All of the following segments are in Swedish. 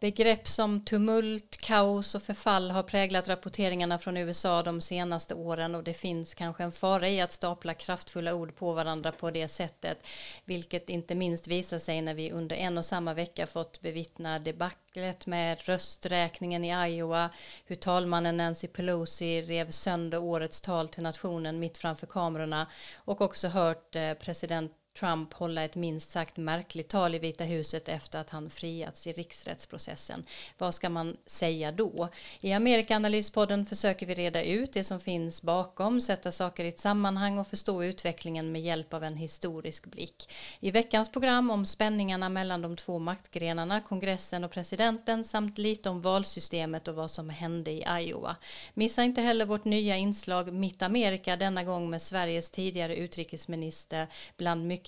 Begrepp som tumult, kaos och förfall har präglat rapporteringarna från USA de senaste åren och det finns kanske en fara i att stapla kraftfulla ord på varandra på det sättet, vilket inte minst visar sig när vi under en och samma vecka fått bevittna debaclet med rösträkningen i Iowa, hur talmannen Nancy Pelosi rev sönder årets tal till nationen mitt framför kamerorna och också hört eh, president Trump hålla ett minst sagt märkligt tal i Vita huset efter att han friats i riksrättsprocessen. Vad ska man säga då? I Amerikaanalyspodden försöker vi reda ut det som finns bakom, sätta saker i ett sammanhang och förstå utvecklingen med hjälp av en historisk blick. I veckans program om spänningarna mellan de två maktgrenarna, kongressen och presidenten samt lite om valsystemet och vad som hände i Iowa. Missa inte heller vårt nya inslag Mitt Amerika, denna gång med Sveriges tidigare utrikesminister bland mycket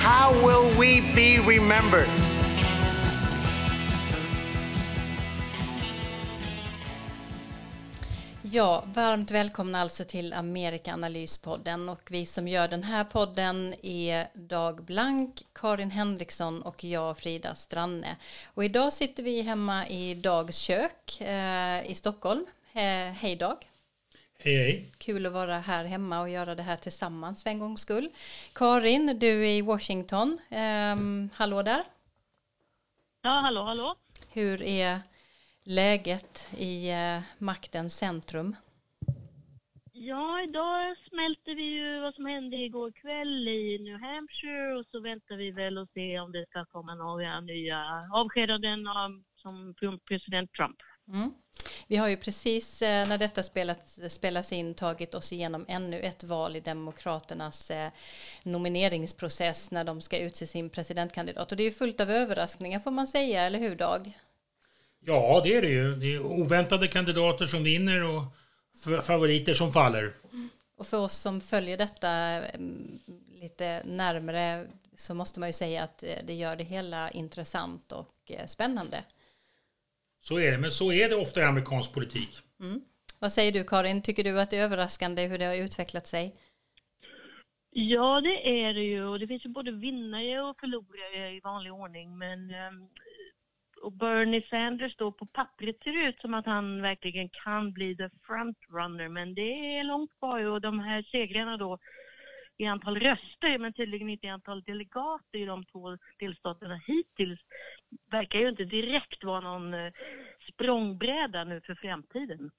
How will we be remembered? Ja, varmt välkomna alltså till Amerikaanalyspodden och vi som gör den här podden är Dag Blank, Karin Henriksson och jag Frida Stranne. Och idag sitter vi hemma i Dags kök eh, i Stockholm. Eh, hej Dag! Hej, hej. Kul att vara här hemma och göra det här tillsammans för en gångs skull. Karin, du är i Washington. Um, hallå där. Ja, hallå, hallå. Hur är läget i uh, maktens centrum? Ja, idag smälter vi ju vad som hände igår kväll i New Hampshire och så väntar vi väl och se om det ska komma några nya avskedanden av, som president Trump. Mm. Vi har ju precis eh, när detta spelat, spelas in tagit oss igenom ännu ett val i Demokraternas eh, nomineringsprocess när de ska utse sin presidentkandidat. Och det är ju fullt av överraskningar får man säga, eller hur Dag? Ja, det är det ju. Det är oväntade kandidater som vinner och favoriter som faller. Och för oss som följer detta mm, lite närmre så måste man ju säga att eh, det gör det hela intressant och spännande. Så är det, men så är det ofta i amerikansk politik. Mm. Vad säger du Karin, tycker du att det är överraskande hur det har utvecklat sig? Ja, det är det ju och det finns ju både vinnare och förlorare i vanlig ordning men ehm, och Bernie Sanders då på pappret ser det ut som att han verkligen kan bli the frontrunner men det är långt kvar och de här segrarna då i antal röster men tydligen inte i antal delegater i de två delstaterna hittills verkar ju inte direkt vara någon eh, språngbräda nu för framtiden.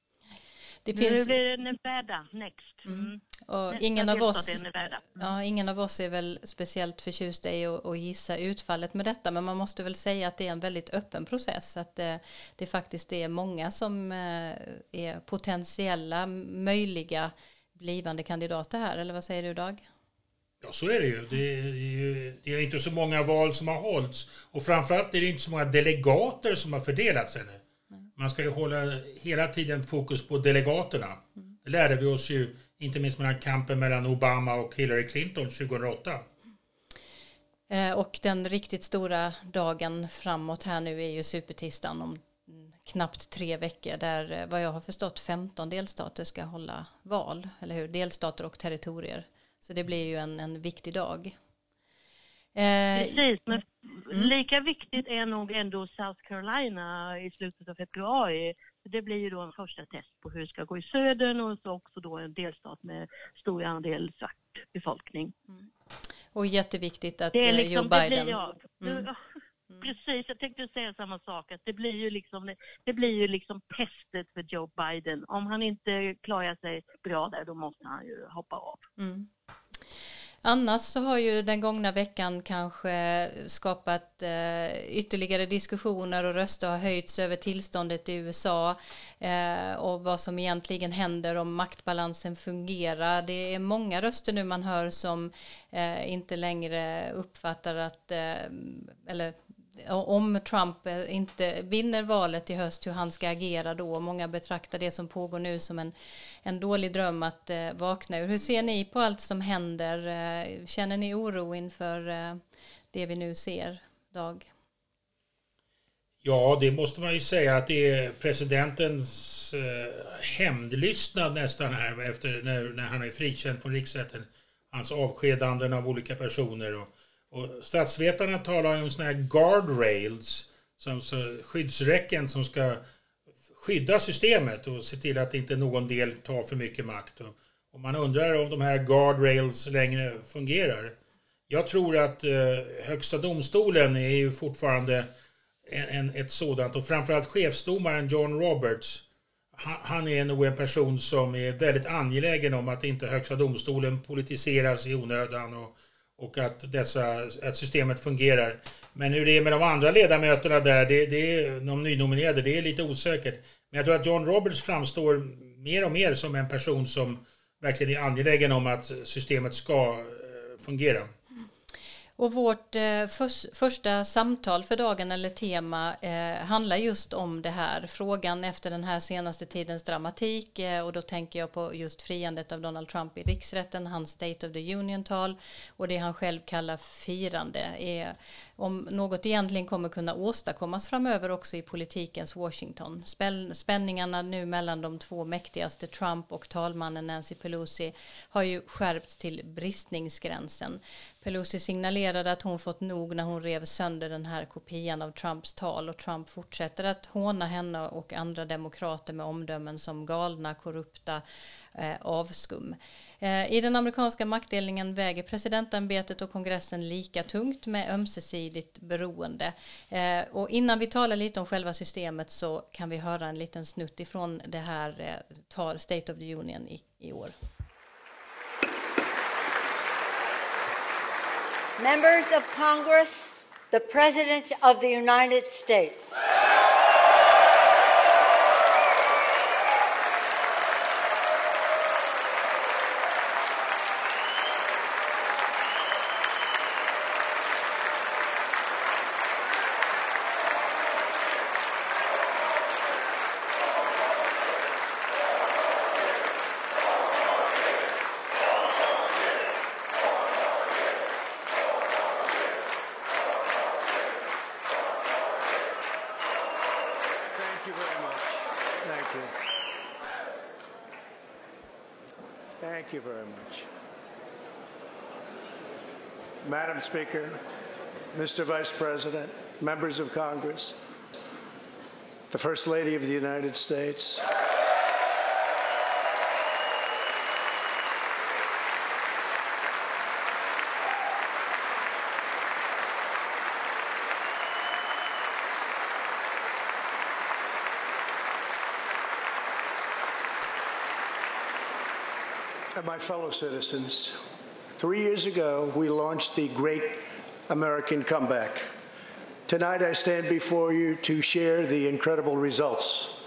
Det finns... Nu blir det Nevada next. Mm. Mm. Och ingen, av oss, mm. ja, ingen av oss är väl speciellt förtjusta i att, att gissa utfallet med detta men man måste väl säga att det är en väldigt öppen process att det, det faktiskt är många som eh, är potentiella möjliga blivande kandidater här, eller vad säger du Dag? Ja, så är det ju. Det är, ju, det är inte så många val som har hållits och framförallt är det inte så många delegater som har fördelats ännu. Man ska ju hålla hela tiden fokus på delegaterna. Det lärde vi oss ju inte minst mellan kampen mellan Obama och Hillary Clinton 2008. Eh, och den riktigt stora dagen framåt här nu är ju supertisdagen om knappt tre veckor där eh, vad jag har förstått 15 delstater ska hålla val, eller hur? Delstater och territorier. Så det blir ju en, en viktig dag. Eh, Precis, men mm. lika viktigt är nog ändå South Carolina i slutet av februari. Det blir ju då en första test på hur det ska gå i södern och så också då en delstat med stor andel svart befolkning. Mm. Och jätteviktigt att liksom, Joe Biden... Det blir, mm. Mm. Precis, jag tänkte säga samma sak. Att det blir ju liksom, det blir ju liksom pestet för Joe Biden. Om han inte klarar sig bra där, då måste han ju hoppa av. Mm. Annars så har ju den gångna veckan kanske skapat eh, ytterligare diskussioner och röster har höjts över tillståndet i USA eh, och vad som egentligen händer om maktbalansen fungerar. Det är många röster nu man hör som eh, inte längre uppfattar att, eh, eller om Trump eh, inte vinner valet i höst hur han ska agera då. Många betraktar det som pågår nu som en, en dålig dröm att eh, vakna ur. Hur ser ni på allt som händer? Eh, känner ni oro inför eh, det vi nu ser, Dag? Ja, det måste man ju säga att det är presidentens eh, hämndlystnad nästan här efter när, när han är frikänd från riksrätten. Hans avskedanden av olika personer och och statsvetarna talar om sådana här guardrails, som så, skyddsräcken som ska skydda systemet och se till att inte någon del tar för mycket makt. Och, och man undrar om de här guardrails längre fungerar. Jag tror att eh, Högsta domstolen är ju fortfarande en, en, ett sådant och framförallt chefsdomaren John Roberts han, han är nog en person som är väldigt angelägen om att inte Högsta domstolen politiseras i onödan och, och att, dessa, att systemet fungerar. Men hur det är med de andra ledamöterna där, det, det är, de nynominerade, det är lite osäkert. Men jag tror att John Roberts framstår mer och mer som en person som verkligen är angelägen om att systemet ska eh, fungera. Och vårt eh, för, första samtal för dagen eller tema eh, handlar just om det här. Frågan efter den här senaste tidens dramatik eh, och då tänker jag på just friandet av Donald Trump i riksrätten, hans State of the Union-tal och det han själv kallar firande. Är, om något egentligen kommer kunna åstadkommas framöver också i politikens Washington. Spänningarna nu mellan de två mäktigaste, Trump och talmannen Nancy Pelosi, har ju skärpts till bristningsgränsen. Pelosi signalerade att hon fått nog när hon rev sönder den här kopian av Trumps tal och Trump fortsätter att håna henne och andra demokrater med omdömen som galna, korrupta, eh, avskum. Eh, I den amerikanska maktdelningen väger presidentämbetet och kongressen lika tungt med ömsesidigt beroende. Eh, och innan vi talar lite om själva systemet så kan vi höra en liten snutt ifrån det här eh, tal State of the Union i, i år. Members of Congress, the President of the United States. Speaker, Mr. Vice President, members of Congress, the First Lady of the United States, and my fellow citizens, three years ago, we launched the Great American Comeback. Tonight, I stand before you to share the incredible results.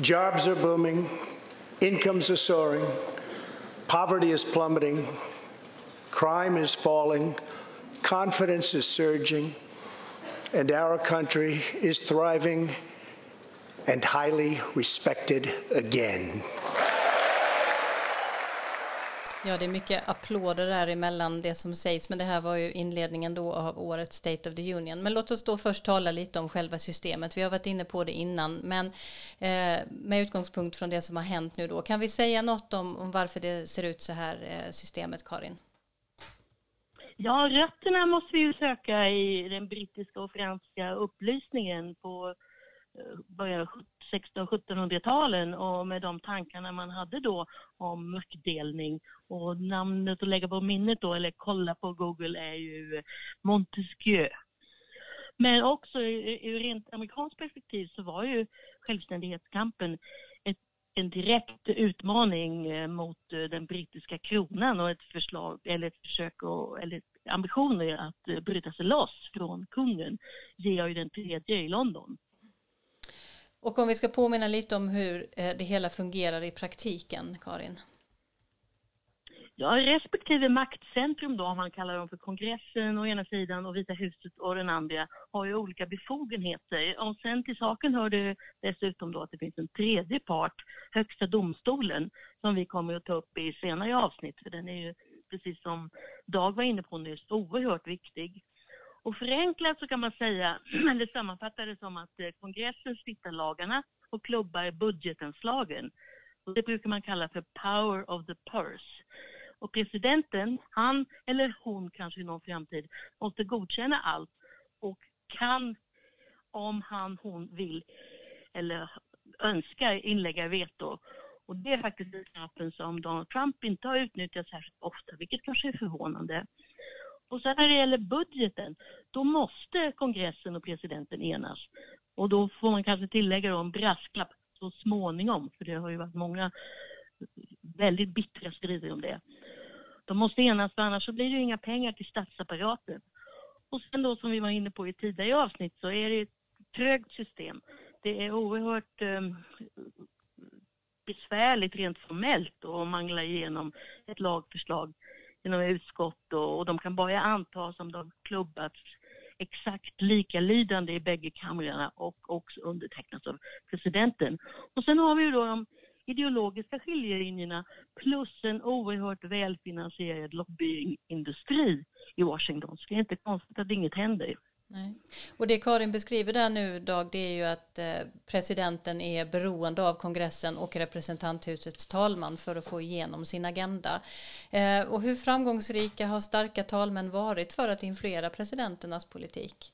Jobs are booming, incomes are soaring, poverty is plummeting, crime is falling, confidence is surging, and our country is thriving and highly respected again. Ja, det är mycket applåder däremellan det som sägs, men det här var ju inledningen då av årets State of the Union. Men låt oss då först tala lite om själva systemet. Vi har varit inne på det innan, men eh, med utgångspunkt från det som har hänt nu då, kan vi säga något om, om varför det ser ut så här, eh, systemet, Karin? Ja, rötterna måste vi ju söka i den brittiska och franska upplysningen på eh, början av 1600-1700-talen och med de tankarna man hade då om maktdelning. Och namnet att lägga på minnet då, eller kolla på Google, är ju Montesquieu. Men också ur rent amerikanskt perspektiv så var ju självständighetskampen ett, en direkt utmaning eh, mot eh, den brittiska kronan och ett förslag, eller ett försök, och, eller ambitioner att eh, bryta sig loss från kungen, Georg den tredje i London. Och om vi ska påminna lite om hur eh, det hela fungerar i praktiken, Karin? Ja, respektive maktcentrum då, om man kallar dem för kongressen å ena sidan och Vita huset å den andra, har ju olika befogenheter. Och sen till saken hör det dessutom då att det finns en tredje part, Högsta domstolen, som vi kommer att ta upp i senare avsnitt, för den är ju, precis som Dag var inne på nyss, oerhört viktig. Och förenklat så kan man säga, eller sammanfatta det som att eh, kongressen stiftar lagarna och klubbar budgetanslagen. Och det brukar man kalla för power of the purse. Och presidenten, han eller hon kanske i någon framtid, måste godkänna allt och kan, om han, hon vill eller önskar, inlägga veto. Och det är faktiskt den knappen som Donald Trump inte har utnyttjat särskilt ofta, vilket kanske är förvånande. Och sen när det gäller budgeten, då måste kongressen och presidenten enas. Och då får man kanske tillägga då en brasklapp så småningom, för det har ju varit många väldigt bittra strider om det. De måste enas för annars så blir det ju inga pengar till statsapparaten. Och sen då som vi var inne på i tidigare avsnitt så är det ett trögt system. Det är oerhört eh, besvärligt rent formellt att mangla igenom ett lagförslag inom utskott och, och de kan bara antas om de klubbats exakt likalydande i bägge kamrarna och också undertecknas av presidenten. Och sen har vi ju då de ideologiska skiljelinjerna plus en oerhört välfinansierad lobbyingindustri i Washington. Så det är inte konstigt att inget händer. Nej. Och det Karin beskriver där nu Dag, det är ju att eh, presidenten är beroende av kongressen och representanthusets talman för att få igenom sin agenda. Eh, och hur framgångsrika har starka talmän varit för att influera presidenternas politik?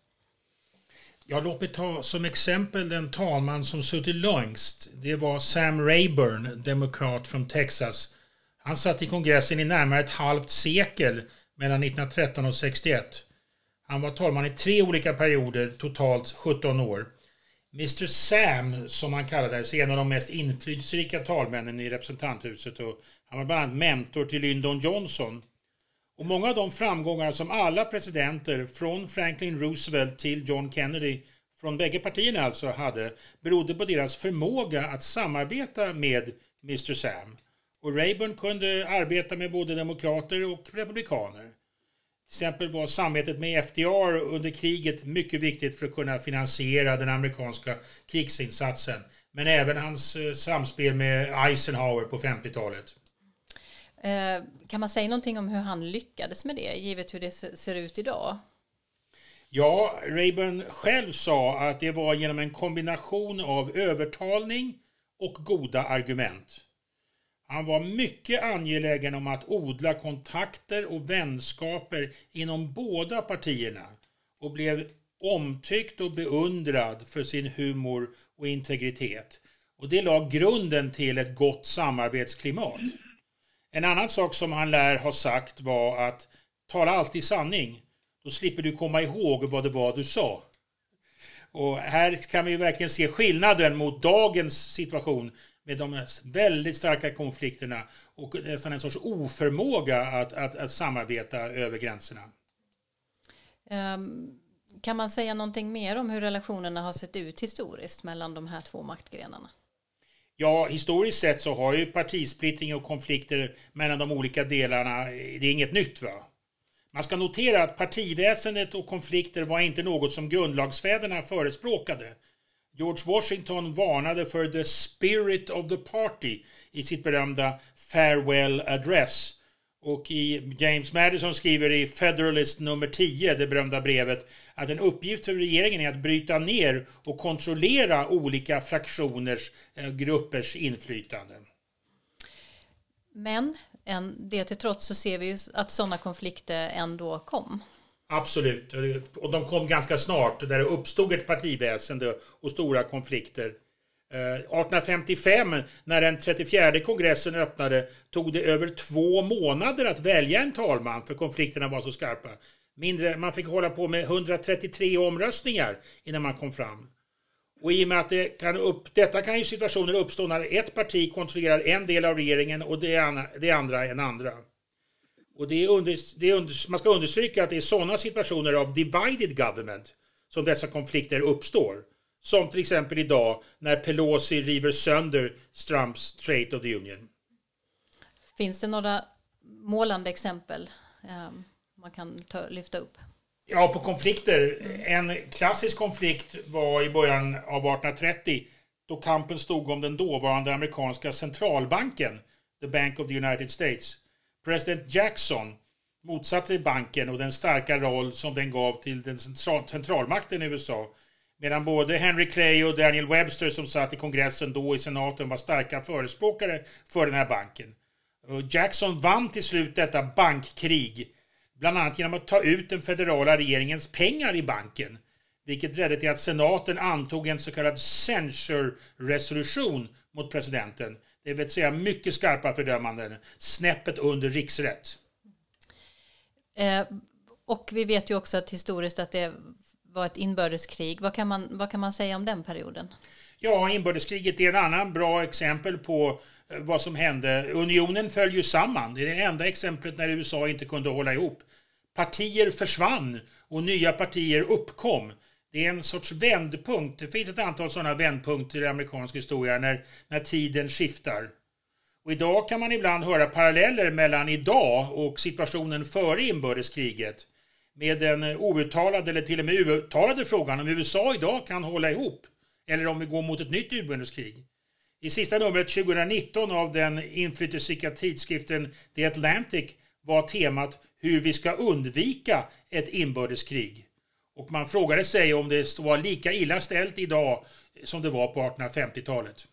Ja, låt mig ta som exempel den talman som suttit längst. Det var Sam Rayburn, demokrat från Texas. Han satt i kongressen i närmare ett halvt sekel mellan 1913 och 61. Han var talman i tre olika perioder, totalt 17 år. Mr Sam, som han kallades, är en av de mest inflytelserika talmännen i representanthuset och han var bland annat mentor till Lyndon Johnson. Och många av de framgångar som alla presidenter, från Franklin Roosevelt till John Kennedy, från bägge partierna alltså, hade, berodde på deras förmåga att samarbeta med Mr Sam. Och Rayburn kunde arbeta med både demokrater och republikaner. Till exempel var samarbetet med FDR under kriget mycket viktigt för att kunna finansiera den amerikanska krigsinsatsen. Men även hans eh, samspel med Eisenhower på 50-talet. Eh, kan man säga någonting om hur han lyckades med det, givet hur det ser ut idag? Ja, Rayburn själv sa att det var genom en kombination av övertalning och goda argument. Han var mycket angelägen om att odla kontakter och vänskaper inom båda partierna och blev omtyckt och beundrad för sin humor och integritet. Och det la grunden till ett gott samarbetsklimat. En annan sak som han lär ha sagt var att tala alltid sanning. Då slipper du komma ihåg vad det var du sa. Och här kan vi verkligen se skillnaden mot dagens situation med de väldigt starka konflikterna och nästan en sorts oförmåga att, att, att samarbeta över gränserna. Um, kan man säga någonting mer om hur relationerna har sett ut historiskt mellan de här två maktgrenarna? Ja, historiskt sett så har ju partisplittring och konflikter mellan de olika delarna, det är inget nytt va? Man ska notera att partiväsendet och konflikter var inte något som grundlagsfäderna förespråkade. George Washington varnade för the spirit of the party i sitt berömda farewell address. Och i James Madison skriver i Federalist nummer 10, det berömda brevet, att en uppgift för regeringen är att bryta ner och kontrollera olika fraktioners, eh, gruppers inflytande. Men en, det till trots så ser vi ju att sådana konflikter ändå kom. Absolut, och de kom ganska snart där det uppstod ett partiväsende och stora konflikter. Eh, 1855, när den 34 kongressen öppnade, tog det över två månader att välja en talman för konflikterna var så skarpa. Mindre, man fick hålla på med 133 omröstningar innan man kom fram. Och i och med att det kan upp, detta kan ju situationer uppstå när ett parti kontrollerar en del av regeringen och det, an, det andra en andra. Och det är under, det är under, man ska understryka att det är sådana situationer av divided government som dessa konflikter uppstår. Som till exempel idag när Pelosi river sönder Trumps State of the Union. Finns det några målande exempel um, man kan ta, lyfta upp? Ja, på konflikter. En klassisk konflikt var i början av 1830 då kampen stod om den dåvarande amerikanska centralbanken, the Bank of the United States. President Jackson motsatte sig banken och den starka roll som den gav till den central centralmakten i USA. Medan både Henry Clay och Daniel Webster som satt i kongressen då i senaten var starka förespråkare för den här banken. Jackson vann till slut detta bankkrig bland annat genom att ta ut den federala regeringens pengar i banken. Vilket ledde till att senaten antog en så kallad censure-resolution mot presidenten. Det vill säga mycket skarpa fördömanden, snäppet under riksrätt. Eh, och vi vet ju också att historiskt att det var ett inbördeskrig. Vad kan man, vad kan man säga om den perioden? Ja, inbördeskriget är en annan bra exempel på eh, vad som hände. Unionen föll ju samman. Det är det enda exemplet när USA inte kunde hålla ihop. Partier försvann och nya partier uppkom. Det är en sorts vändpunkt. Det finns ett antal sådana vändpunkter i amerikansk historia när, när tiden skiftar. Och idag kan man ibland höra paralleller mellan idag och situationen före inbördeskriget. Med den outtalade eller till och med uttalade frågan om USA idag kan hålla ihop eller om vi går mot ett nytt inbördeskrig. I sista numret 2019 av den inflytelserika tidskriften The Atlantic var temat hur vi ska undvika ett inbördeskrig. Och man frågade sig om det var lika illa ställt idag som det var på 1850-talet.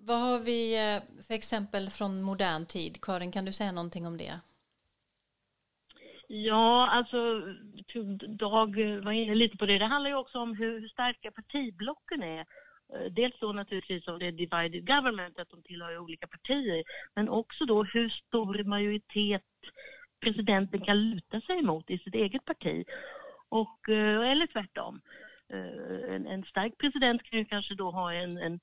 Vad har vi eh, för exempel från modern tid? Karin, kan du säga någonting om det? Ja, alltså Dag var inne lite på det. Det handlar ju också om hur starka partiblocken är. Eh, dels då naturligtvis om det är divided government, att de tillhör olika partier, men också då hur stor majoritet presidenten kan luta sig mot i sitt eget parti. Och, eh, eller tvärtom. Eh, en, en stark president kan ju kanske då ha en, en,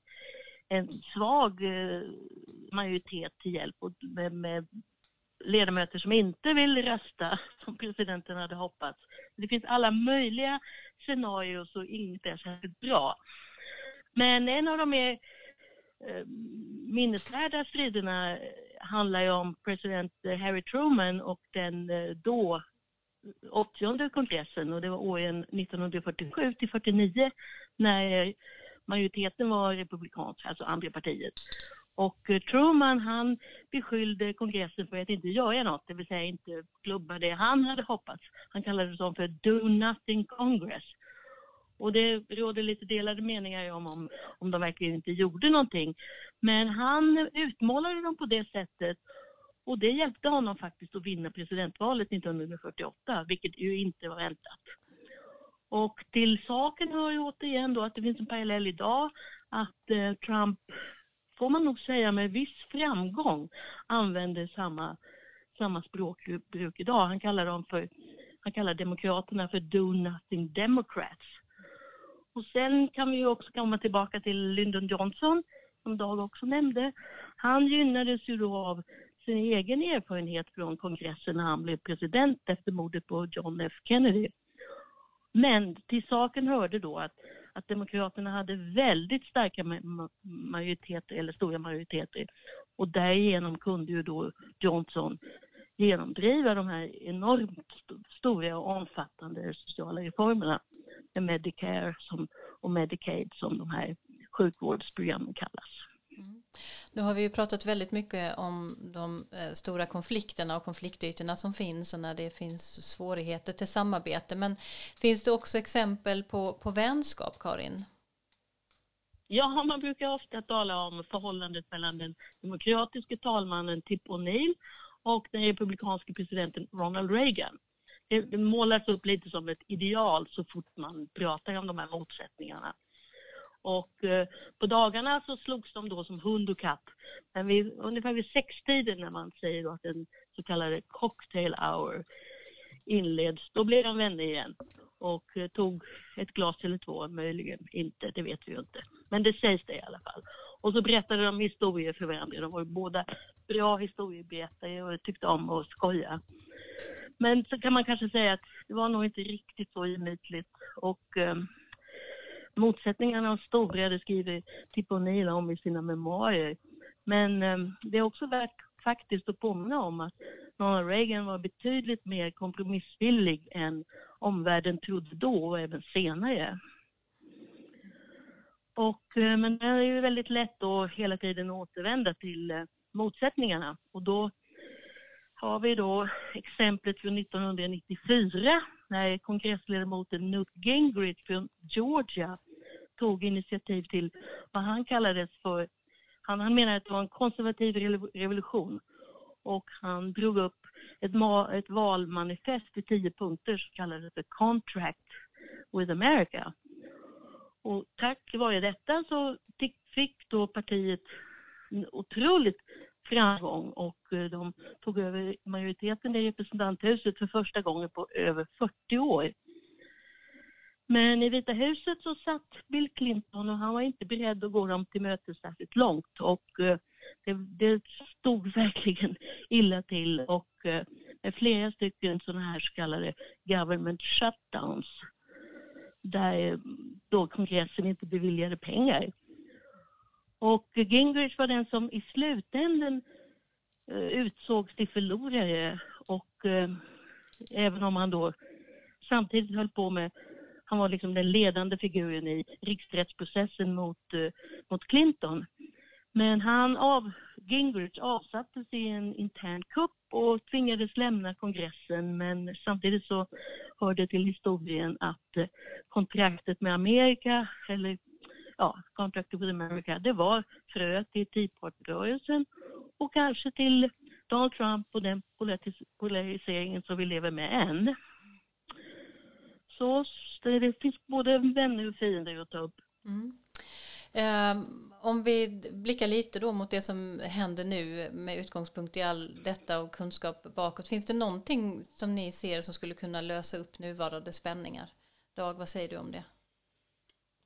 en svag eh, majoritet till hjälp med, med ledamöter som inte vill rösta som presidenten hade hoppats. Det finns alla möjliga scenarier och inget är särskilt bra. Men en av de mer minnesvärda striderna handlar ju om president eh, Harry Truman och den eh, då 80 kongressen och det var åren 1947 till 49 när eh, majoriteten var republikansk, alltså andra partiet. Och Truman han beskyllde kongressen för att inte göra något, det vill säga inte klubba det han hade hoppats. Han kallade det för Do Nothing Congress. Och det råder lite delade meningar om, om, om de verkligen inte gjorde någonting. Men han utmålade dem på det sättet och det hjälpte honom faktiskt att vinna presidentvalet 1948, vilket ju inte var väntat. Och till saken hör ju återigen då att det finns en parallell idag att eh, Trump, får man nog säga med viss framgång, använder samma, samma språkbruk idag. Han kallar dem för han kallar demokraterna för do nothing democrats. Och sen kan vi också komma tillbaka till Lyndon Johnson, som Dag också nämnde. Han gynnades ju då av sin egen erfarenhet från kongressen när han blev president efter mordet på John F Kennedy. Men till saken hörde då att, att Demokraterna hade väldigt starka majoriteter, eller stora majoriteter. Och därigenom kunde ju då Johnson genomdriva de här enormt stora och omfattande sociala reformerna Medicare som, och Medicaid som de här sjukvårdsprogrammen kallas. Mm. Nu har vi ju pratat väldigt mycket om de eh, stora konflikterna och konfliktytorna som finns och när det finns svårigheter till samarbete. Men finns det också exempel på, på vänskap, Karin? Ja, man brukar ofta tala om förhållandet mellan den demokratiska talmannen Tip O'Neill och den republikanske presidenten Ronald Reagan. Det, det målas upp lite som ett ideal så fort man pratar om de här motsättningarna. Och eh, på dagarna så slogs de då som hund och katt. Men vid, ungefär vid sextiden när man säger att en så kallad cocktail hour inleds, då blir de vänner igen och eh, tog ett glas eller två, möjligen inte, det vet vi ju inte. Men det sägs det i alla fall. Och så berättade de historier för varandra. De var båda bra historieberättare och tyckte om att skoja. Men så kan man kanske säga att det var nog inte riktigt så gemytligt och eh, motsättningarna var stora, det skriver Tip O'Neill om i sina memoarer. Men eh, det är också värt faktiskt att påminna om att Ronald Reagan var betydligt mer kompromissvillig än omvärlden trodde då och även senare. Och, eh, men det är ju väldigt lätt att hela tiden återvända till eh, motsättningarna och då har vi då exemplet från 1994 när kongressledamoten Newt Gingrich från Georgia tog initiativ till vad han kallades för, han, han menade att det var en konservativ revolution och han drog upp ett, ett valmanifest i tio punkter som kallades för Contract with America. Och tack vare detta så fick då partiet otroligt framgång och eh, de tog över majoriteten i representanthuset för första gången på över 40 år. Men i Vita huset så satt Bill Clinton och han var inte beredd att gå dem till mötes särskilt långt och eh, det, det stod verkligen illa till och eh, med flera stycken sådana här så kallade government shutdowns där då kongressen inte beviljade pengar. Och Gingrich var den som i slutänden eh, utsågs till förlorare och eh, även om han då samtidigt höll på med, han var liksom den ledande figuren i riksrättsprocessen mot, eh, mot Clinton. Men han av, Gingrich avsattes i en intern kupp och tvingades lämna kongressen men samtidigt så hörde till historien att kontraktet med Amerika, eller ja, Contract with America, det var fröet till Tea Party-rörelsen och kanske till Donald Trump och den polariseringen som vi lever med än. Så det finns både vänner och fiender att ta upp. Mm. Um, om vi blickar lite då mot det som händer nu med utgångspunkt i all detta och kunskap bakåt. Finns det någonting som ni ser som skulle kunna lösa upp nuvarande spänningar? Dag, vad säger du om det?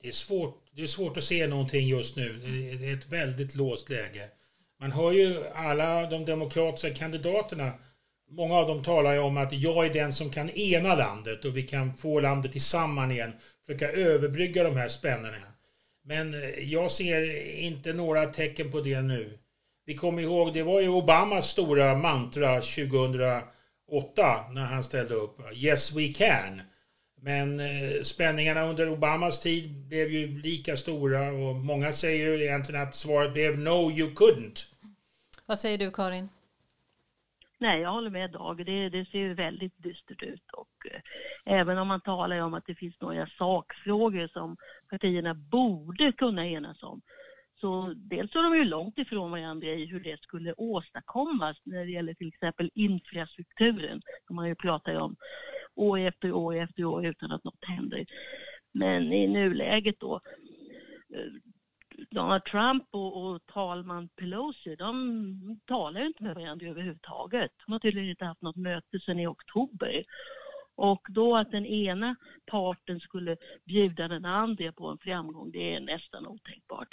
Det är, svårt, det är svårt att se någonting just nu. Det är ett väldigt låst läge. Man hör ju alla de demokratiska kandidaterna. Många av dem talar ju om att jag är den som kan ena landet och vi kan få landet tillsammans igen. Försöka överbrygga de här spänningarna. Men eh, jag ser inte några tecken på det nu. Vi kommer ihåg, det var ju Obamas stora mantra 2008 när han ställde upp. Yes we can. Men eh, spänningarna under Obamas tid blev ju lika stora och många säger ju egentligen att svaret blev no you couldn't. Vad säger du Karin? Nej, jag håller med Dag. Det, det ser ju väldigt dystert ut och eh, även om man talar om att det finns några sakfrågor som partierna borde kunna enas om så dels är de ju långt ifrån varandra i hur det skulle åstadkommas när det gäller till exempel infrastrukturen som man ju pratar om år efter år efter år utan att något händer. Men i nuläget då, eh, Donald Trump och, och talman Pelosi, de talar inte med varandra överhuvudtaget. De har tydligen inte haft något möte sedan i oktober. Och då att den ena parten skulle bjuda den andra på en framgång, det är nästan otänkbart.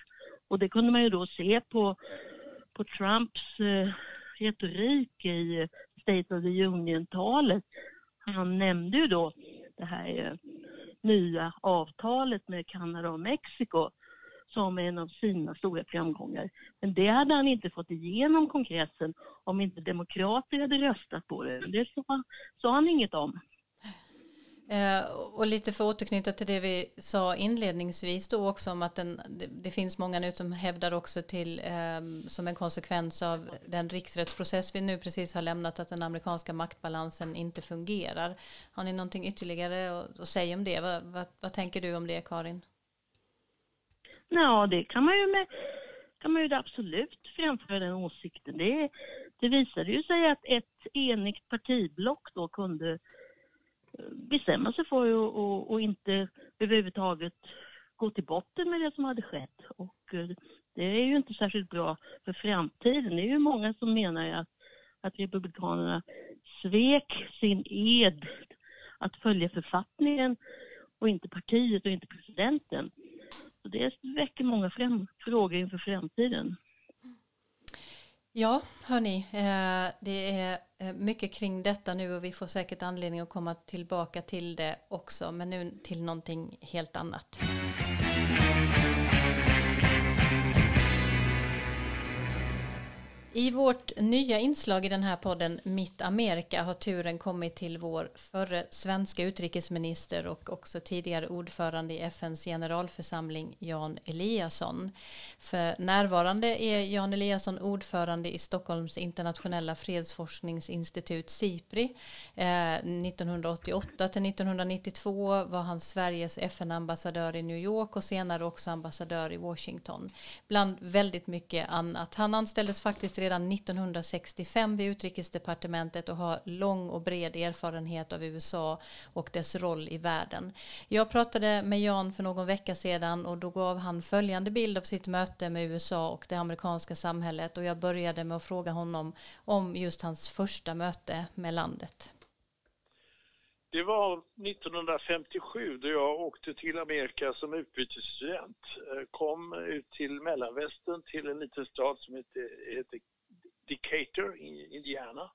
Och det kunde man ju då se på, på Trumps eh, retorik i State of the Union-talet han nämnde ju då det här eh, nya avtalet med Kanada och Mexiko som en av sina stora framgångar. Men det hade han inte fått igenom kongressen om inte demokrater hade röstat på det. Det sa, sa han inget om. Eh, och lite för att återknyta till det vi sa inledningsvis då också om att den, det, det, finns många nu som hävdar också till eh, som en konsekvens av den riksrättsprocess vi nu precis har lämnat att den amerikanska maktbalansen inte fungerar. Har ni någonting ytterligare att, att säga om det? Vad, vad, vad, tänker du om det Karin? Ja, det kan man ju med kan man ju absolut framföra den åsikten. Det, det visade ju sig att ett enigt partiblock då kunde bestämma sig för att och, inte överhuvudtaget gå till botten med det som hade skett. Och eh, det är ju inte särskilt bra för framtiden. Det är ju många som menar att, att Republikanerna svek sin ed att följa författningen och inte partiet och inte presidenten. Så det väcker många frågor inför framtiden. Ja, hörni, eh, det är eh, mycket kring detta nu och vi får säkert anledning att komma tillbaka till det också, men nu till någonting helt annat. I vårt nya inslag i den här podden Mitt Amerika har turen kommit till vår förre svenska utrikesminister och också tidigare ordförande i FNs generalförsamling Jan Eliasson. För närvarande är Jan Eliasson ordförande i Stockholms internationella fredsforskningsinstitut SIPRI. Eh, 1988 till 1992 var han Sveriges FN-ambassadör i New York och senare också ambassadör i Washington. Bland väldigt mycket annat. Han anställdes faktiskt redan 1965 vid utrikesdepartementet och har lång och bred erfarenhet av USA och dess roll i världen. Jag pratade med Jan för någon vecka sedan och då gav han följande bild av sitt möte med USA och det amerikanska samhället och jag började med att fråga honom om just hans första möte med landet. Det var 1957 då jag åkte till Amerika som utbytesstudent. Eh, kom ut till mellanvästern till en liten stad som heter, heter Decatur i Indiana.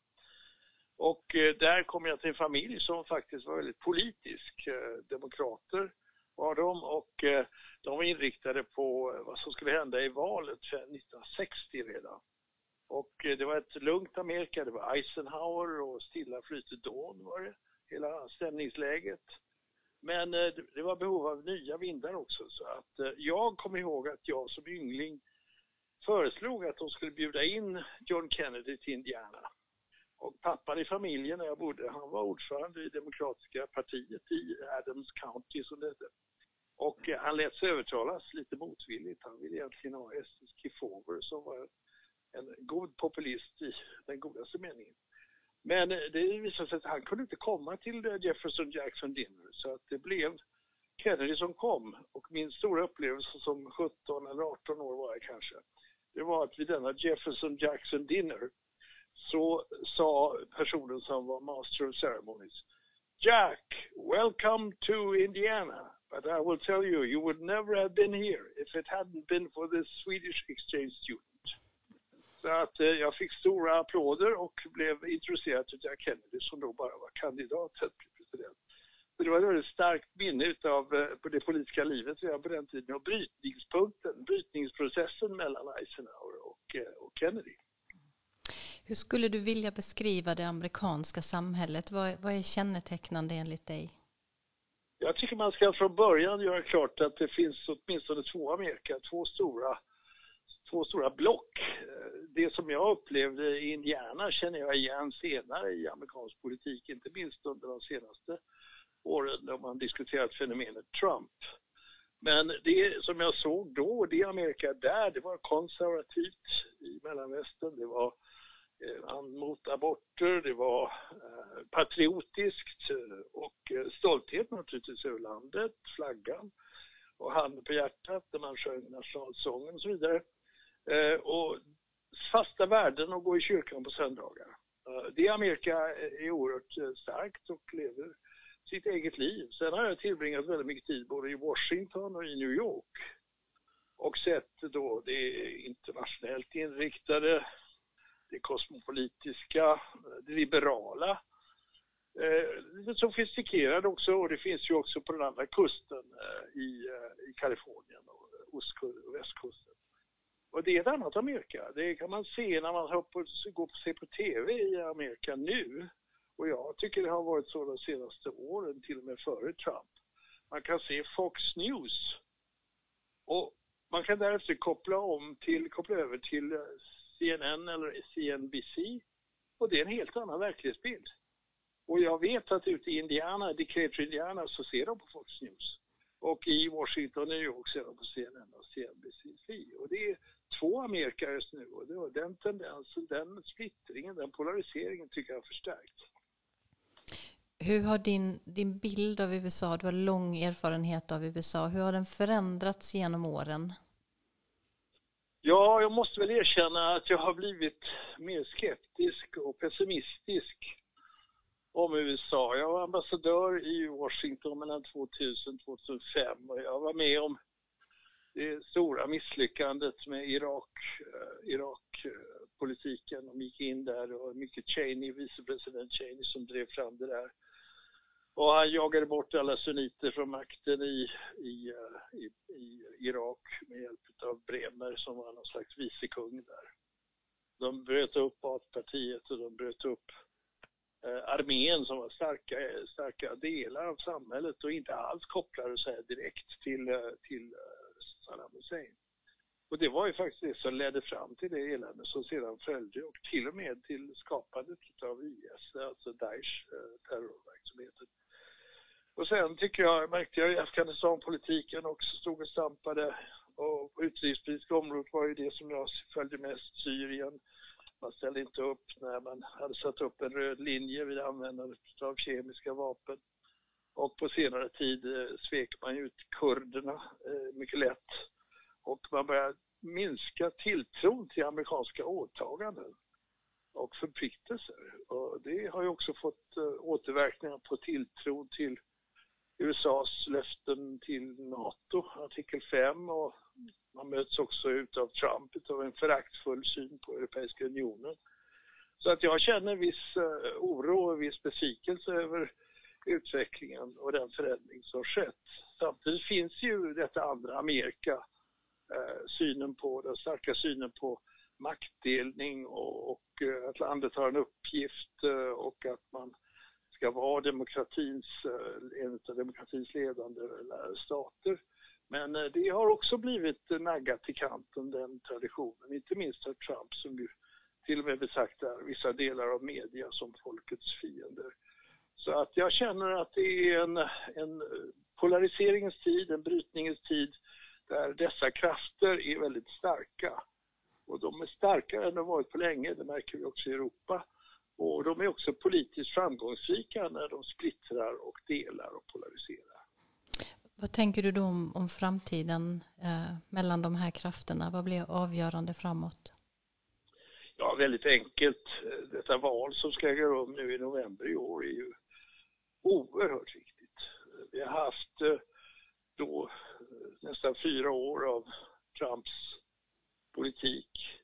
Och eh, där kom jag till en familj som faktiskt var väldigt politisk. Eh, demokrater var de och eh, de var inriktade på vad som skulle hända i valet 1960 redan. Och det var ett lugnt Amerika, det var Eisenhower och stilla flytet dån var det hela stämningsläget. Men det var behov av nya vindar också så att jag kommer ihåg att jag som yngling föreslog att de skulle bjuda in John Kennedy till Indiana. Och pappan i familjen där jag bodde, han var ordförande i Demokratiska partiet i Adams County som det hette. Och eh, han lät sig övertalas lite motvilligt. Han ville egentligen ha Estes Kefauver som var en god populist i den godaste meningen. Men eh, det visade sig att han kunde inte komma till eh, Jefferson Jackson Dinner så att det blev Kennedy som kom och min stora upplevelse som 17 eller 18 år var jag kanske. Det var att vid denna Jefferson Jackson Dinner så sa personen som var Master of Ceremonies Jack, welcome to Indiana. But I will tell you, you would never have been here if it hadn't been for this Swedish exchange student. Så att eh, jag fick stora applåder och blev intresserad av Jack Kennedy som då bara var kandidat till att bli president. Det var ett väldigt starkt minne av eh, det politiska livet redan på den tiden och brytningspunkten, brytningsprocessen mellan Eisenhower och, eh, och Kennedy. Hur skulle du vilja beskriva det amerikanska samhället? Vad, vad är kännetecknande enligt dig? Jag tycker man ska från början göra klart att det finns åtminstone två Amerika, två stora två stora block. Det som jag upplevde i Indiana känner jag igen senare i amerikansk politik, inte minst under de senaste åren när man diskuterat fenomenet Trump. Men det som jag såg då, det Amerika där, det var konservativt i Mellanvästern, det var eh, mot aborter, det var eh, patriotiskt eh, och eh, stolthet naturligtvis över landet, flaggan och handen på hjärtat när man sjöng nationalsången och så vidare. Eh, och fasta värden och gå i kyrkan på söndagar. Eh, det Amerika eh, är oerhört starkt och lever sitt eget liv. Sen har jag tillbringat väldigt mycket tid både i Washington och i New York och sett då det internationellt inriktade, det kosmopolitiska, det liberala, eh, lite sofistikerade också och det finns ju också på den andra kusten eh, i, eh, i Kalifornien och västkusten. Och det är ett annat Amerika. Det kan man se när man går på, ser på TV i Amerika nu. Och jag tycker det har varit så de senaste åren, till och med före Trump. Man kan se Fox News. Och man kan därefter koppla om till, koppla över till eh, CNN eller CNBC. Och det är en helt annan verklighetsbild. Och jag vet att ute i Indiana, Decatur, Indiana, så ser de på Fox News. Och i Washington, New York ser de på CNN och CNBC. Och det är två Amerika just nu och den tendensen, den splittringen, den polariseringen tycker jag har förstärkts. Hur har din, din bild av USA, du har lång erfarenhet av USA, hur har den förändrats genom åren? Ja, jag måste väl erkänna att jag har blivit mer skeptisk och pessimistisk om USA. Jag var ambassadör i Washington mellan 2000 och 2005 och jag var med om det stora misslyckandet med eh, Irak-politiken. De gick in där och mycket Cheney, vicepresident Cheney som drev fram det där. Och han jagade bort alla sunniter från makten i, i, i, i Irak med hjälp av Bremer som var någon slags vicekung där. De bröt upp Baathpartiet och de bröt upp eh, armén som var starka, starka delar av samhället och inte alls kopplade sig direkt till, eh, till eh, Saddam Hussein. Och det var ju faktiskt det som ledde fram till det elände som sedan följde och till och med till skapandet av IS, alltså Daesh eh, terrorverksamheten. Och sen tycker jag, märkte jag i Afghanistan-politiken också stod och stampade och på utrikespolitiska området var ju det som jag följde mest Syrien. Man ställde inte upp när man hade satt upp en röd linje vid användandet av kemiska vapen. Och på senare tid eh, svek man ut kurderna eh, mycket lätt. Och man började minska tilltron till amerikanska åtaganden och förpliktelser. Och det har ju också fått eh, återverkningar på tilltron till USAs löften till NATO, artikel 5 och man möts också utav Trump av en föraktfull syn på Europeiska unionen. Så att jag känner viss eh, oro och viss besvikelse över utvecklingen och den förändring som skett. Samtidigt finns ju detta andra Amerika, eh, synen på, den starka synen på maktdelning och, eh, att landet har en uppgift och att man ska vara demokratins, eh, en av demokratins ledande eh, stater. Men eh, det har också blivit naggat i kanten, den traditionen. Inte minst av Trump som ju till och med betraktar vissa delar av media som folkets fiender. Så att jag känner att det är en, en polariseringens tid, en brytningens tid där dessa krafter är väldigt starka. Och de är starkare än de varit på länge, det märker vi också i Europa. Och de är också politiskt framgångsrika när de splittrar och delar och polariserar. Vad tänker du då om, om framtiden eh, mellan de här krafterna? Vad blir avgörande framåt? Ja, väldigt enkelt. Detta val som ska äga rum nu i november i år är ju oerhört viktigt. Vi har haft eh, då eh, nästan fyra år av Trumps politik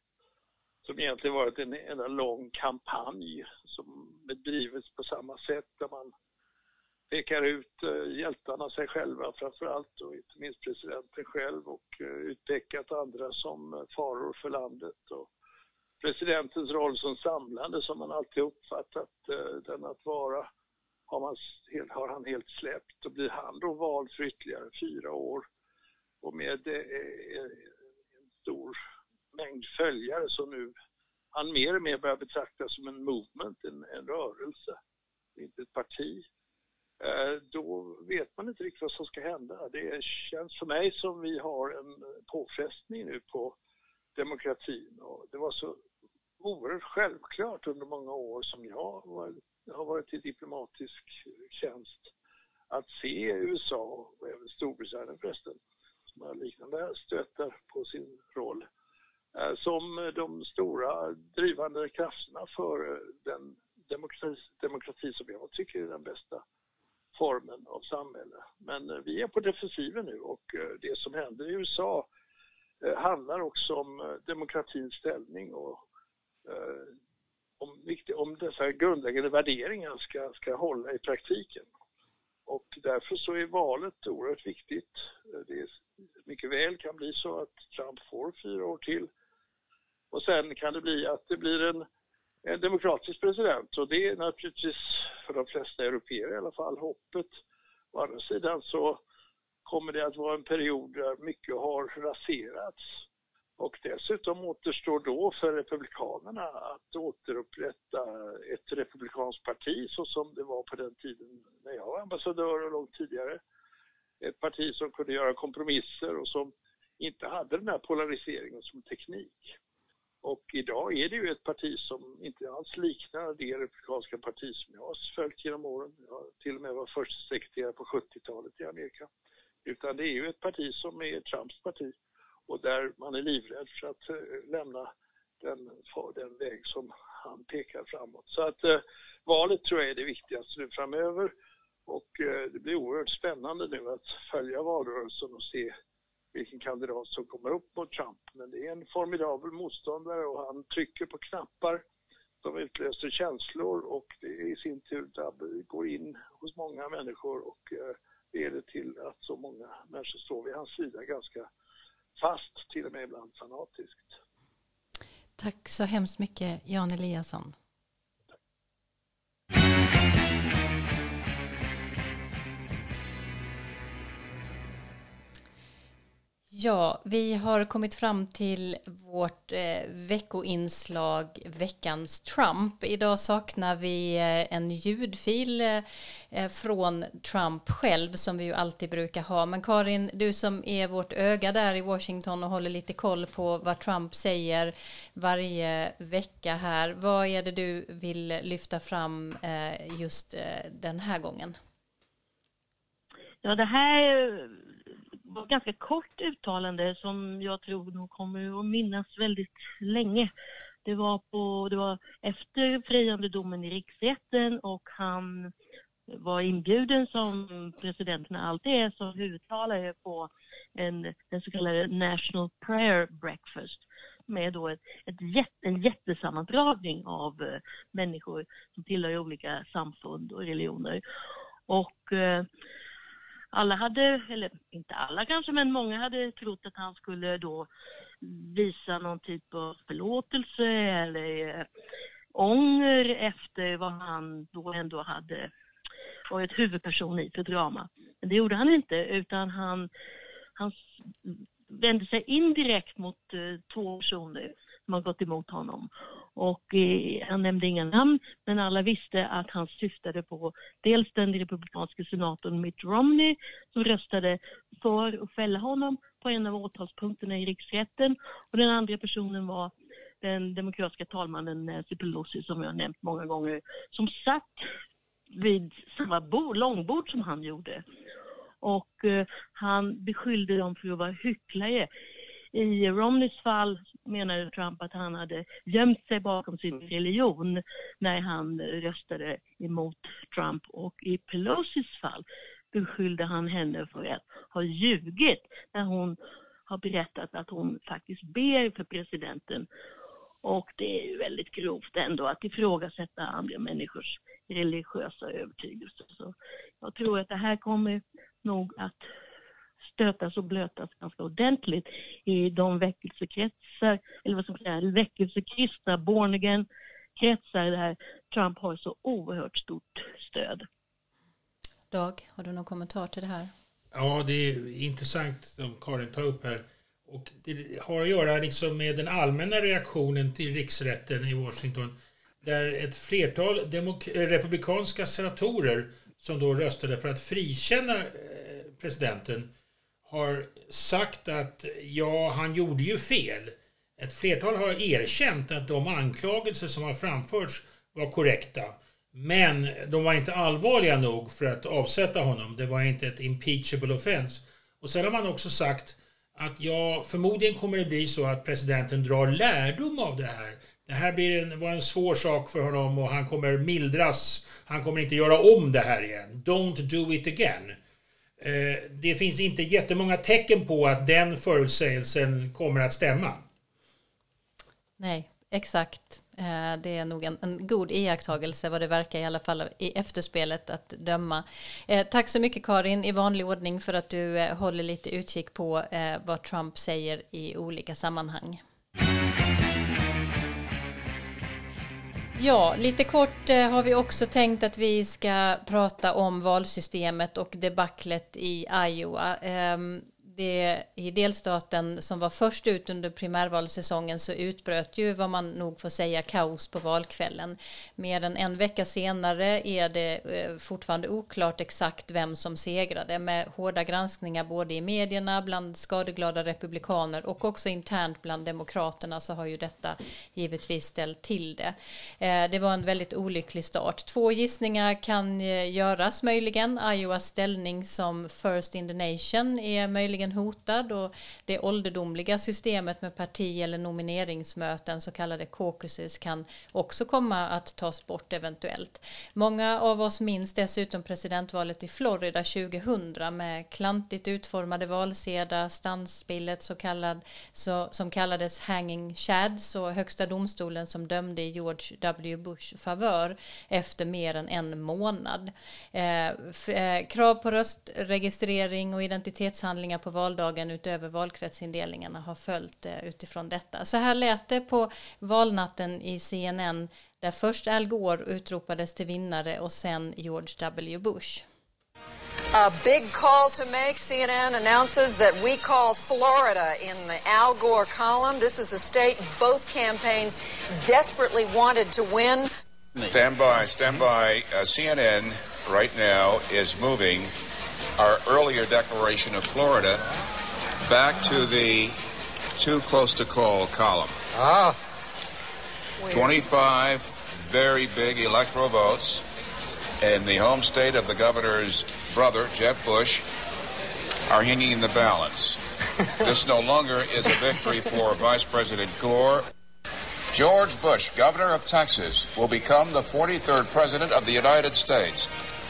som egentligen varit en enda lång kampanj som bedrivits på samma sätt där man pekar ut eh, hjältarna, sig själva framför allt och inte minst presidenten själv och eh, utpekat andra som eh, faror för landet. Och presidentens roll som samlande som man alltid uppfattat den att vara har, man, har han helt släppt och blir han då vald för ytterligare fyra år och med en stor mängd följare som nu han mer och mer börjar betraktas som en movement, en, en rörelse, inte ett parti. Eh, då vet man inte riktigt vad som ska hända. Det känns för mig som vi har en påfrestning nu på demokratin och det var så oerhört självklart under många år som jag var, har varit i diplomatisk tjänst att se USA och även Storbritannien förresten som har liknande stötar på sin roll Eh, som de stora drivande krafterna för eh, den demokrati, demokrati som jag tycker är den bästa formen av samhälle. Men eh, vi är på defensiven nu och det som händer i USA handlar också om demokratins ställning och om, om dessa grundläggande värderingar ska, ska hålla i praktiken. Och därför så är valet oerhört viktigt. Det är, mycket väl kan bli så att Trump får fyra år till och sen kan det bli att det blir en, en demokratisk president och det är naturligtvis för de flesta europeer i alla fall hoppet. Å andra sidan så kommer det att vara en period där mycket har raserats. Och dessutom återstår då för Republikanerna att återupprätta ett republikanskt parti så som det var på den tiden när jag var ambassadör och långt tidigare. Ett parti som kunde göra kompromisser och som inte hade den här polariseringen som teknik. Och idag är det ju ett parti som inte alls liknar det republikanska parti som jag har följt genom åren. Jag till och med var första sekreterare på 70-talet i Amerika. Utan det är ju ett parti som är Trumps parti och där man är livrädd för att eh, lämna den, den väg som han pekar framåt. Så att eh, valet tror jag är det viktigaste nu framöver och eh, det blir oerhört spännande nu att följa valrörelsen och se vilken kandidat som kommer upp mot Trump. Men det är en formidabel motståndare och han trycker på knappar som utlöser känslor och det i sin tur går in hos många människor och eh, leder till att så många människor står vid hans sida ganska fast, till och med ibland fanatiskt. Tack så hemskt mycket Jan Eliasson. Ja, vi har kommit fram till vårt eh, veckoinslag Veckans Trump. Idag saknar vi eh, en ljudfil eh, från Trump själv som vi ju alltid brukar ha. Men Karin, du som är vårt öga där i Washington och håller lite koll på vad Trump säger varje vecka här. Vad är det du vill lyfta fram eh, just eh, den här gången? Ja, det här var ett ganska kort uttalande som jag tror nog kommer att minnas väldigt länge. Det var, på, det var efter friande domen i riksrätten och han var inbjuden som presidenten alltid är som huvudtalare på en, den så kallade National Prayer Breakfast med då ett, ett jätt, en jättesammandragning av eh, människor som tillhör olika samfund och religioner. Och eh, alla hade, eller inte alla kanske, men många hade trott att han skulle då visa någon typ av förlåtelse eller eh, ånger efter vad han då ändå hade varit huvudperson i för drama. Men det gjorde han inte, utan han, han vände sig indirekt mot eh, två personer som har gått emot honom. Och eh, han nämnde inga namn, men alla visste att han syftade på dels den republikanske senatorn Mitt Romney som röstade för att fälla honom på en av åtalspunkterna i riksrätten. Och den andra personen var den demokratiska talmannen eh, Nancy Pelosi som jag nämnt många gånger, som satt vid samma bord, långbord som han gjorde. Och eh, han beskyllde dem för att vara hycklare i Romneys fall menade Trump att han hade gömt sig bakom sin religion när han röstade emot Trump och i Pelosis fall beskyllde han henne för att ha ljugit när hon har berättat att hon faktiskt ber för presidenten. Och det är ju väldigt grovt ändå att ifrågasätta andra människors religiösa övertygelse. Så jag tror att det här kommer nog att stötas och blötas ganska ordentligt i de väckelsekretsar, eller vad man säga, väckelsekristna, born again kretsar där Trump har så oerhört stort stöd. Dag, har du någon kommentar till det här? Ja, det är intressant som Karin tar upp här. Och det har att göra liksom med den allmänna reaktionen till riksrätten i Washington där ett flertal republikanska senatorer som då röstade för att frikänna eh, presidenten har sagt att ja, han gjorde ju fel. Ett flertal har erkänt att de anklagelser som har framförts var korrekta. Men de var inte allvarliga nog för att avsätta honom. Det var inte ett impeachable offense. Och sen har man också sagt att ja, förmodligen kommer det bli så att presidenten drar lärdom av det här. Det här blir en, var en svår sak för honom och han kommer mildras. Han kommer inte göra om det här igen. Don't do it again. Eh, det finns inte jättemånga tecken på att den förutsägelsen kommer att stämma. Nej, exakt. Eh, det är nog en, en, god iakttagelse vad det verkar i alla fall i efterspelet att döma. Eh, tack så mycket Karin i vanlig ordning för att du eh, håller lite utkik på vad Trump säger i olika sammanhang. Ja, lite kort eh, har vi också tänkt att vi ska prata om valsystemet och debaclet i Iowa. Ehm, det, i delstaten som var först ut under primärvalsäsongen så utbröt ju vad man nog får säga kaos på valkvällen. Mer än en vecka senare är det eh, fortfarande oklart exakt vem som segrade med hårda granskningar både i medierna bland skadeglada republikaner och också internt bland demokraterna så har ju detta givetvis ställt till det. Eh, det var en väldigt olycklig start. Två gissningar kan eh, göras möjligen. Iowas ställning som first in the nation är möjligen verkligen hotad och det ålderdomliga systemet med parti eller nomineringsmöten, så kallade caucuses, kan också komma att tas bort eventuellt. Många av oss minns dessutom presidentvalet i Florida 2000 med klantigt utformade valsedlar, stansspillet så kallad, så, som kallades hanging chads och högsta domstolen som dömde i George W. Bush favör efter mer än en månad. Eh, eh krav på röstregistrering och identitetshandlingar på valdagen utöver valkretsindelningarna har följt eh, utifrån detta. Så här lät det på valnatten i CNN där först Al Gore utropades till vinnare och sen George W. Bush. A big call to make. CNN announces that we call Florida in the Al Gore column. This is a state both campaigns desperately wanted to win. Stand by, stand by. Uh, CNN right now is moving our earlier declaration of Florida back to the too close to call column. Ah. 25 very big electoral votes in the home state of the governor's brother, Jeb Bush, are hanging in the balance. this no longer is a victory for Vice President Gore. George Bush, governor of Texas, will become the 43rd president of the United States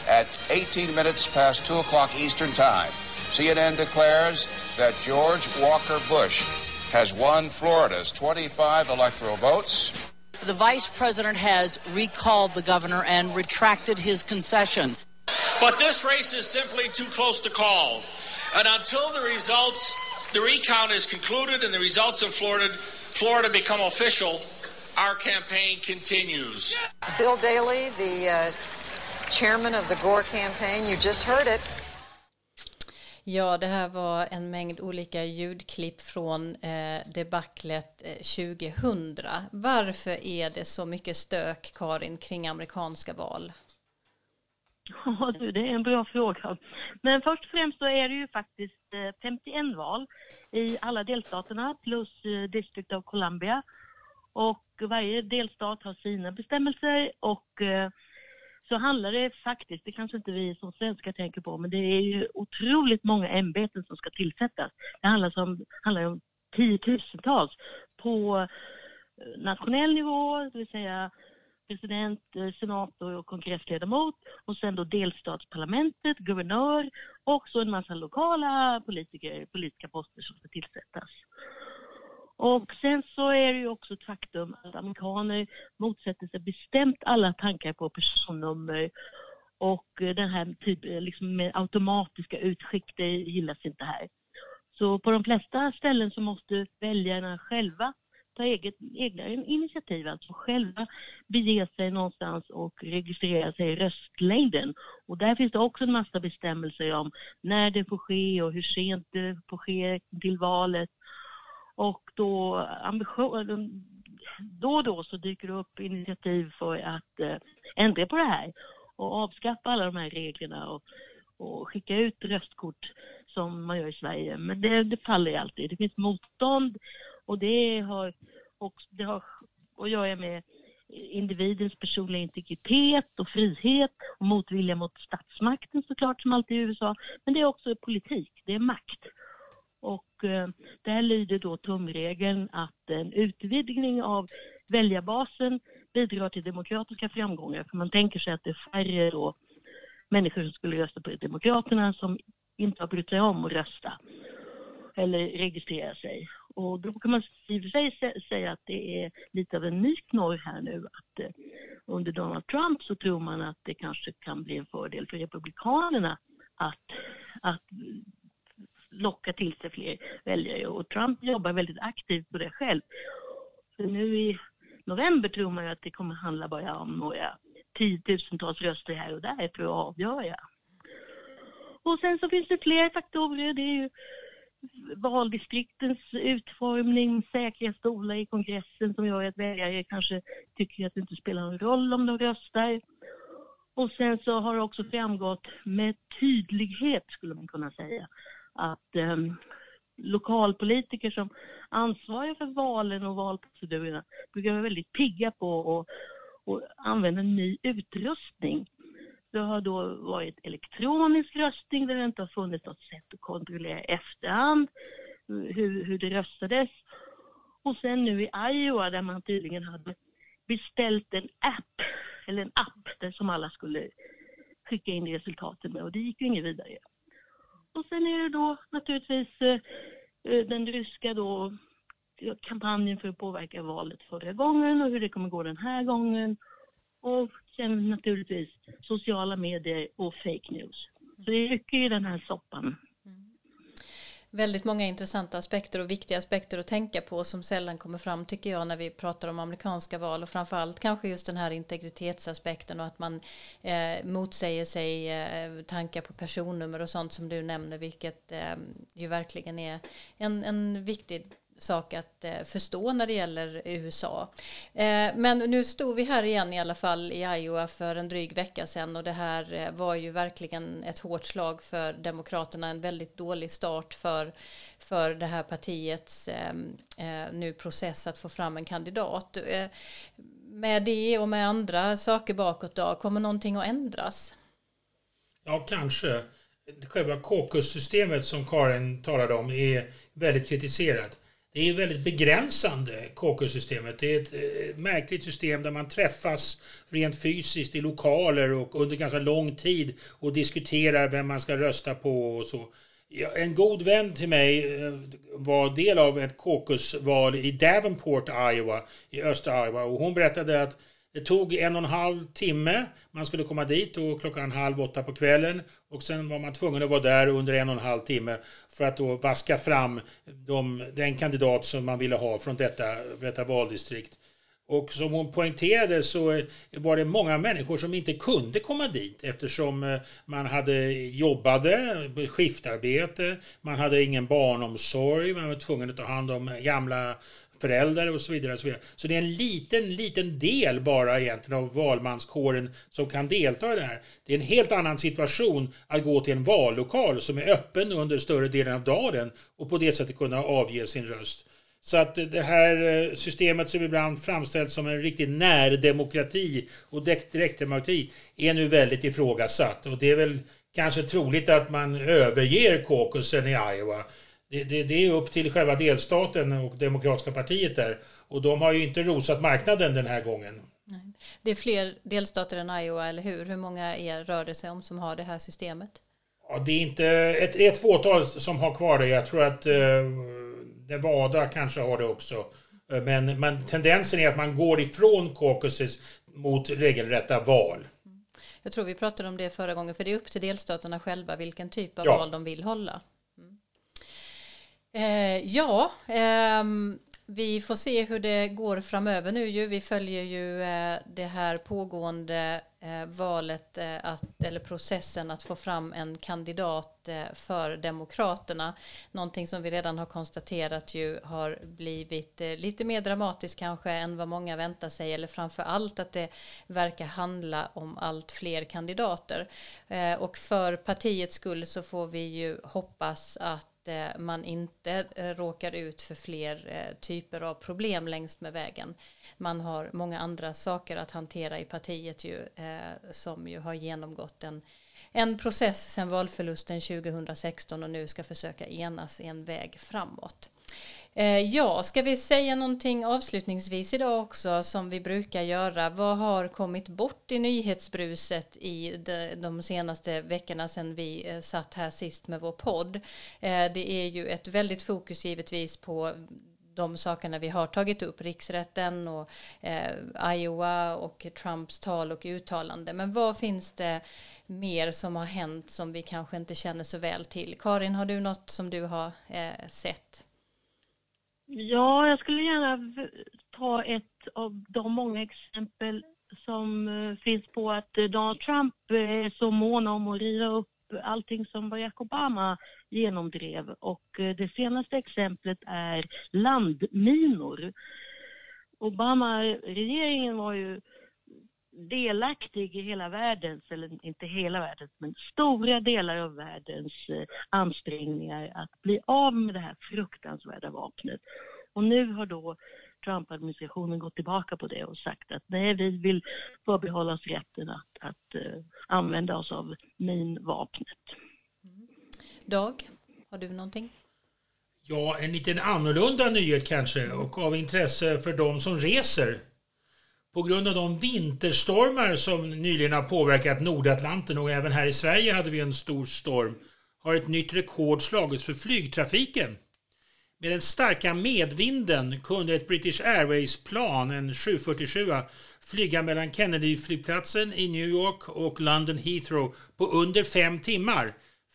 at 18 minutes past 2 o'clock Eastern Time. CNN declares that George Walker Bush has won Florida's 25 electoral votes. The vice president has recalled the governor and retracted his concession. But this race is simply too close to call. And until the results, the recount is concluded and the results in Florida, Florida become official, our campaign continues. Bill Daley, the uh, chairman of the Gore campaign, you just heard it. Ja, det här var en mängd olika ljudklipp från eh, debaclet eh, 2000. Varför är det så mycket stök, Karin, kring amerikanska val? Ja, du, det är en bra fråga. Men först och främst så är det ju faktiskt 51 eh, val i alla delstaterna plus eh, District of Columbia. Och varje delstat har sina bestämmelser och eh, så handlar det faktiskt, det kanske inte vi som svenskar tänker på, men det är ju otroligt många ämbeten som ska tillsättas. Det handlar om, handlar om tiotusentals på eh, nationell nivå, det vill säga president, eh, senator och kongressledamot och sen då delstatsparlamentet, guvernör och så en massa lokala politiker, politiska poster som ska tillsättas. Och sen så är det ju också ett faktum att amerikaner motsätter sig bestämt alla tankar på personnummer och eh, den här typen liksom med automatiska utskick, det eh, gillas inte här. Så på de flesta ställen så måste väljarna själva ta eget, egna initiativ, alltså själva bege sig någonstans och registrera sig i röstlängden. Och där finns det också en massa bestämmelser om när det får ske och hur sent det får ske till valet. Och då, ambition, då och då så dyker det upp initiativ för att eh, ändra på det här och avskaffa alla de här reglerna och, och skicka ut röstkort som man gör i Sverige. Men det, det faller alltid. Det finns motstånd och det har, och det har att göra med individens personliga integritet och frihet och motvilja mot statsmakten såklart som alltid i USA. Men det är också politik, det är makt. Och eh, där lyder då tumregeln att en utvidgning av väljarbasen bidrar till demokratiska framgångar. För man tänker sig att det är färre då människor som skulle rösta på Demokraterna som inte har brytt sig om att rösta eller registrera sig. Och då kan man i och för sig säga att det är lite av en ny knorr här nu att eh, under Donald Trump så tror man att det kanske kan bli en fördel för Republikanerna att, att locka till sig fler väljare och Trump jobbar väldigt aktivt på det själv. Så nu i november tror man ju att det kommer handla bara om några tiotusentals röster här och där för att avgöra. Och sen så finns det fler faktorer. Det är ju valdistriktens utformning, säkra stolar i kongressen som gör att väljare kanske tycker att det inte spelar någon roll om de röstar. Och sen så har det också framgått med tydlighet, skulle man kunna säga, att eh, lokalpolitiker som ansvarar för valen och valprocedurerna brukar vara väldigt pigga på att använda ny utrustning det har då varit elektronisk röstning där det inte har funnits något sätt att kontrollera efterhand hur, hur det röstades. Och sen nu i Iowa där man tydligen hade beställt en app, eller en app där som alla skulle skicka in resultaten med och det gick ju inget vidare. Och sen är det då naturligtvis eh, eh den ryska då kampanjen för att påverka valet förra gången och hur det kommer gå den här gången. Och sen naturligtvis sociala medier och fake news. Så det är mycket i den här soppan väldigt många intressanta aspekter och viktiga aspekter att tänka på som sällan kommer fram tycker jag när vi pratar om amerikanska val och framförallt kanske just den här integritetsaspekten och att man eh, motsäger sig eh, tankar på personnummer och sånt som du nämner vilket eh, ju verkligen är en, en viktig sak att eh, förstå när det gäller USA. Eh, men nu stod vi här igen i alla fall i Iowa för en dryg vecka sedan och det här eh, var ju verkligen ett hårt slag för Demokraterna, en väldigt dålig start för, för det här partiets nu process att få fram en kandidat. Med det och med andra saker bakåt då, kommer någonting att ändras? Ja, kanske. Själva caucus-systemet som Karin talade om är väldigt kritiserat. Det är väldigt begränsande, KK-systemet. Det är ett eh, märkligt system där man träffas rent fysiskt i lokaler och under ganska lång tid och diskuterar vem man ska rösta på och så. En god vän till mig eh, var del av ett caucusval i Davenport, Iowa, i östra Iowa och hon berättade att det tog en och en halv timme. Man skulle komma dit och klockan halv åtta på kvällen och sen var man tvungen att vara där under en och en halv timme för att då vaska fram de, den kandidat som man ville ha från detta, detta valdistrikt. Och som hon poängterade så var det många människor som inte kunde komma dit eftersom eh, man hade jobbade, skiftarbete, man hade ingen barnomsorg, man var tvungen att ta hand om gamla föräldrar och så vidare. Och så, vidare. så det är en liten, liten del bara egentligen av valmanskåren som kan delta i det här. Det är en helt annan situation att gå till en vallokal som är öppen under större delen av dagen och på det sättet kunna avge sin röst. Så att det här eh, systemet som ibland framställs som en riktig närdemokrati och direktdemokrati är nu väldigt ifrågasatt och det är väl kanske troligt att man överger caucusen i Iowa det, det, det, är upp till själva delstaten och Demokratiska partiet där. Och de har ju inte rosat marknaden den här gången. Det är fler delstater än Iowa, eller hur? Hur många är, rör det sig om som har det här systemet? Ja, det är inte ett, ett fåtal som har kvar det. Jag tror att eh, Nevada kanske har det också. Eh, men, men tendensen är att man går ifrån caucuses mot regelrätta val. Jag tror vi pratade om det förra gången, för det är upp till delstaterna själva vilken typ av ja. val de vill hålla. Eh, ja, eh, vi får se hur det går framöver nu ju. Vi följer ju eh, det här pågående eh, valet, eh, att, eller processen att få fram en kandidat eh, för Demokraterna. Någonting som vi redan har konstaterat ju har blivit eh, lite mer dramatiskt kanske än vad många väntar sig, eller framför allt att det verkar handla om allt fler kandidater. Eh, och för partiets skull så får vi ju hoppas att man inte eh, råkar ut för fler eh, typer av problem längs med vägen. Man har många andra saker att hantera i partiet ju, eh, som ju har genomgått en, en process sedan valförlusten 2016 och nu ska försöka enas i en väg framåt. Eh, ja, ska vi säga någonting avslutningsvis idag också som vi brukar göra? Vad har kommit bort i nyhetsbruset i de, senaste veckorna sedan vi eh, satt här sist med vår podd? Eh, det är ju ett väldigt fokus givetvis på de sakerna vi har tagit upp, riksrätten och eh, Iowa och Trumps tal och uttalande. Men vad finns det mer som har hänt som vi kanske inte känner så väl till? Karin, har du något som du har eh, sett? Ja, jag skulle gärna ta ett av de många exempel som eh, finns på att eh, Donald Trump eh, är så mån om att riva upp allting som Barack Obama genomdrev. Och det senaste exemplet är landminor. Obama-regeringen var ju delaktig i hela världens, eller inte hela världens, men stora delar av världens eh, ansträngningar att bli av med det här fruktansvärda vapnet. Och nu har då Trump-administrationen gått tillbaka på det och sagt att nej, vi vill förbehålla oss rätten att, att uh, använda oss av minvapnet. Dag, har du någonting? Ja, en liten annorlunda nyhet kanske och av intresse för de som reser på grund av de vinterstormar som nyligen har påverkat Nordatlanten och även här i Sverige hade vi en stor storm har ett nytt rekord slagits för flygtrafiken. Med den starka medvinden kunde ett British Airways-plan, en 747, flyga mellan Kennedy-flygplatsen i New York och London Heathrow på under fem timmar.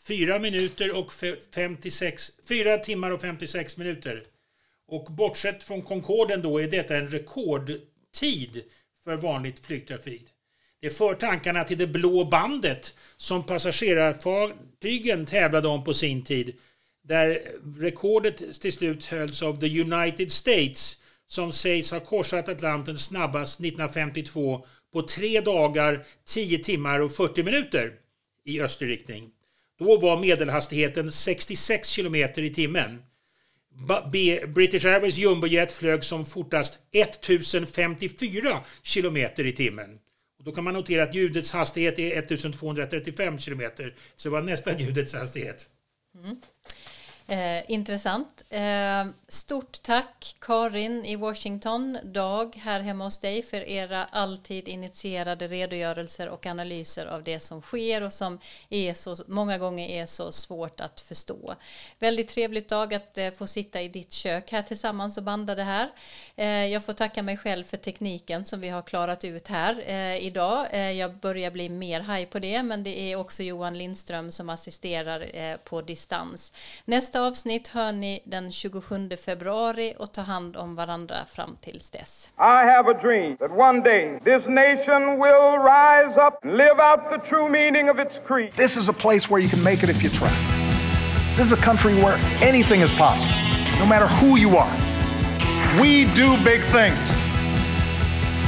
fyra minuter och 56, fyra timmar och 56 minuter. Och bortsett från Concorden då är detta en rekord tid för vanligt flygtrafik. Det för tankarna till det blå bandet som passagerarfartygen tävlade om på sin tid. Där rekordet till slut hölls av the United States som sägs ha korsat Atlanten snabbast 1952 på tre dagar, 10 timmar och 40 minuter i österriktning. Då var medelhastigheten 66 km i timmen. British Airways jumbojet flög som fortast 1054 km i timmen. Då kan man notera att ljudets hastighet är 1235 km, så det var nästan ljudets hastighet. Mm. Eh, intressant. Eh, stort tack Karin i Washington, Dag här hemma hos dig för era alltid initierade redogörelser och analyser av det som sker och som är så, många gånger är så svårt att förstå. Väldigt trevligt Dag att eh, få sitta i ditt kök här tillsammans och banda det här. Eh, jag får tacka mig själv för tekniken som vi har klarat ut här eh, idag. Eh, jag börjar bli mer haj på det men det är också Johan Lindström som assisterar eh, på distans. Nästa Nästa avsnitt hör ni den 27 februari och ta hand om varandra fram tills dess. I have a dream that one day this nation will rise up and live out the true meaning of its creed. This is a place where you can make it if you try. This is a country where anything is possible, no matter who you are. We do big things.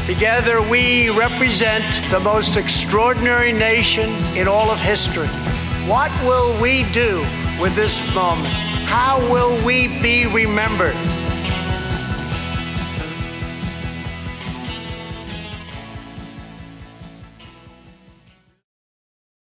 Together, we represent the most extraordinary nation in all of history. What will we do with this moment? How will we be remembered?